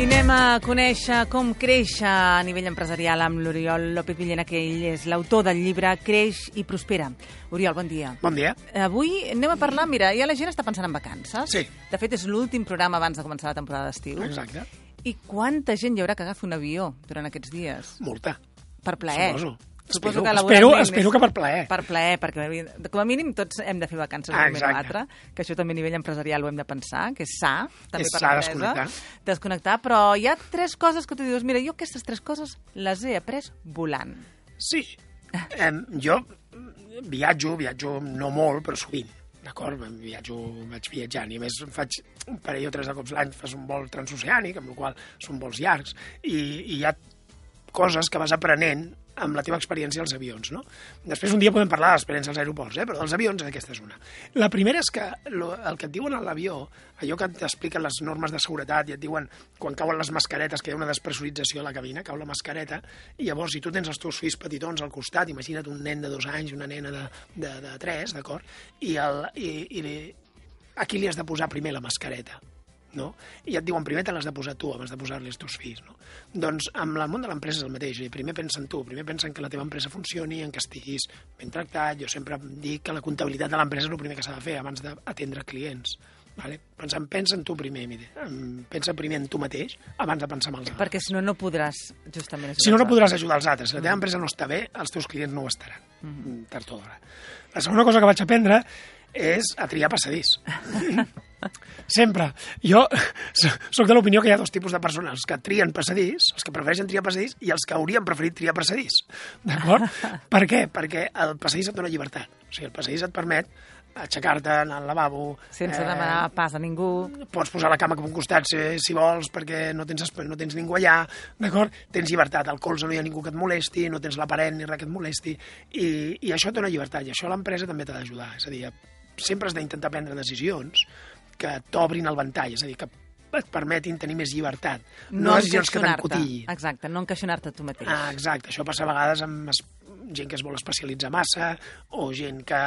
I anem a conèixer com creix a nivell empresarial amb l'Oriol López Villena, que ell és l'autor del llibre Creix i Prospera. Oriol, bon dia. Bon dia. Avui anem a parlar, mira, ja la gent està pensant en vacances. Sí. De fet, és l'últim programa abans de començar la temporada d'estiu. Exacte. I quanta gent hi haurà que agafi un avió durant aquests dies? Molta. Per plaer. Suposo. Suposo Espero, que espero, espero que per plaer. Per plaer, perquè com a mínim tots hem de fer vacances Ah, un l'altre, que això també a nivell empresarial ho hem de pensar, que és sa, també És per sa desconnectar. Desconnectar, però hi ha tres coses que tu dius, mira, jo aquestes tres coses les he après volant. Sí. Em, jo viatjo, viatjo no molt, però sovint. D'acord? Viatjo, vaig viatjant i a més faig un parell o tres de cops l'any, fas un vol transoceànic, amb la qual són vols llargs, i, i hi ha coses que vas aprenent amb la teva experiència als avions, no? Després un dia podem parlar de l'experiència als aeroports, eh? però dels avions aquesta és una. La primera és que lo, el que et diuen a l'avió, allò que t'expliquen les normes de seguretat i et diuen quan cauen les mascaretes, que hi ha una despressurització a la cabina, cau la mascareta, i llavors si tu tens els teus fills petitons al costat, imagina't un nen de dos anys, una nena de, de, de tres, d'acord? I, el, i, i li, aquí li has de posar primer la mascareta no? I et diuen, primer te l'has de posar tu abans de posar-li als teus fills, no? Doncs amb el món de l'empresa és el mateix, i primer pensa en tu, primer pensa en que la teva empresa funcioni, en que estiguis ben tractat, jo sempre dic que la comptabilitat de l'empresa és el primer que s'ha de fer abans d'atendre clients, vale? Pensant, pensa en tu primer, mire. Pensa primer en tu mateix abans de pensar en els altres. Perquè si no, no podràs justament... Si no, no podràs ajudar els altres. Si la teva empresa no està bé, els teus clients no ho estaran, mm. tard o d'hora. La segona cosa que vaig aprendre és a triar passadís. Sempre. Jo sóc de l'opinió que hi ha dos tipus de persones, els que trien passadís, els que prefereixen triar passadís, i els que haurien preferit triar passadís. D'acord? per què? Perquè el passadís et dona llibertat. O sigui, el passadís et permet aixecar-te, anar al lavabo... Sense demanar pas a ningú. pots posar la cama cap a un costat si, si vols perquè no tens, no tens ningú allà, d'acord? Tens llibertat, al colze no hi ha ningú que et molesti, no tens la paret ni res que et molesti, i, i això et dona llibertat, i això l'empresa també t'ha d'ajudar. És a dir, sempre has d'intentar prendre decisions que t'obrin el ventall, és a dir, que et permetin tenir més llibertat, no, decisions que t'encotillin. Exacte, no encaixonar-te tu mateix. Ah, exacte, això passa a vegades amb gent que es vol especialitzar massa o gent que,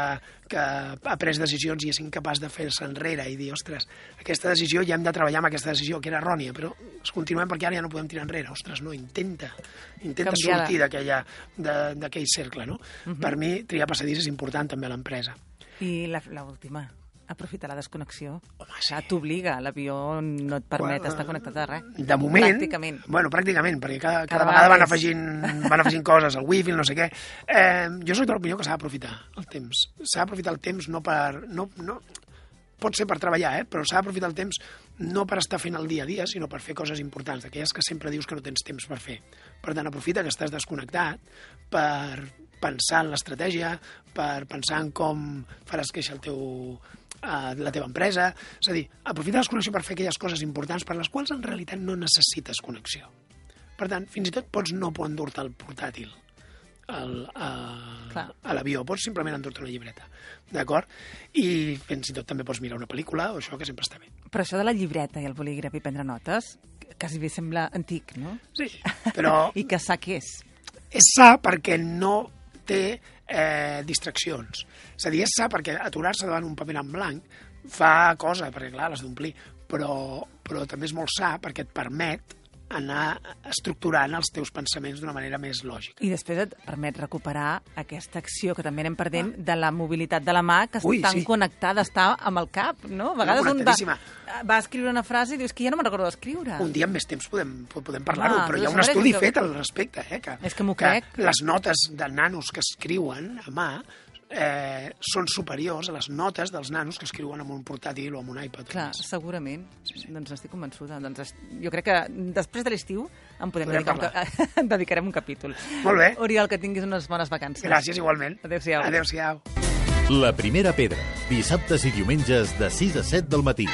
que ha pres decisions i és incapaç de fer-se enrere i dir, ostres, aquesta decisió ja hem de treballar amb aquesta decisió, que era errònia, però es continuem perquè ara ja no podem tirar enrere. Ostres, no, intenta, intenta Canviar-la. sortir d'aquell cercle, no? Per mi, triar passadís és important també a l'empresa. I la- l'última, aprofitar la desconnexió. Home, Això t'obliga, l'avió no et permet Bueno, estar connectat a res. De moment... Pràcticament. Bueno, pràcticament, perquè cada, Cada cada, vegada van afegint, van afegint coses, el wifi, no sé què. Eh, jo soc de l'opinió que s'ha d'aprofitar el temps. S'ha d'aprofitar el temps no per... No, no, pot ser per treballar, eh? però s'ha d'aprofitar el temps no per estar fent el dia a dia, sinó per fer coses importants, d'aquelles que sempre dius que no tens temps per fer. Per tant, aprofita que estàs desconnectat per pensar en l'estratègia, per pensar en com faràs créixer el teu, eh, la teva empresa. És a dir, aprofita la desconnexió per fer aquelles coses importants per les quals en realitat no necessites connexió. Per tant, fins i tot pots no endur-te el portàtil al, a, Clar. a l'avió, pots simplement endur-te una llibreta, d'acord? I fins i tot també pots mirar una pel·lícula o això, que sempre està bé. Però això de la llibreta i el bolígraf i prendre notes, quasi bé sembla antic, no? Sí, però I que sa què és. és sa perquè no té eh, distraccions. És a dir, és sa perquè aturar-se davant un paper en blanc fa cosa, perquè clar, l'has d'omplir, però, però també és molt sa perquè et permet anar estructurant els teus pensaments d'una manera més lògica. I després et permet recuperar aquesta acció que també anem perdent de la mobilitat de la mà, que Ui, tan sí. connectada, està amb el cap, no? A vegades un va, va escriure una frase i dius que ja no me'n recordo d'escriure. Un dia amb més temps podem, podem parlar-ho, Ah, però hi ha doncs un estudi que- fet al respecte. Eh, que, És que m'ho que crec. les notes de nanos que escriuen a mà eh, són superiors a les notes dels nanos que escriuen amb un portàtil o amb un iPad. Clar, més. segurament. Sí, sí. Doncs estic convençuda. Doncs jo crec que després de l'estiu en podem Podrem dedicar un, en dedicarem un capítol. Molt bé. Oriol, que tinguis unes bones vacances. Gràcies, igualment. Adéu-siau. Adéu-siau. La primera pedra, dissabtes i diumenges de 6 a 7 del matí.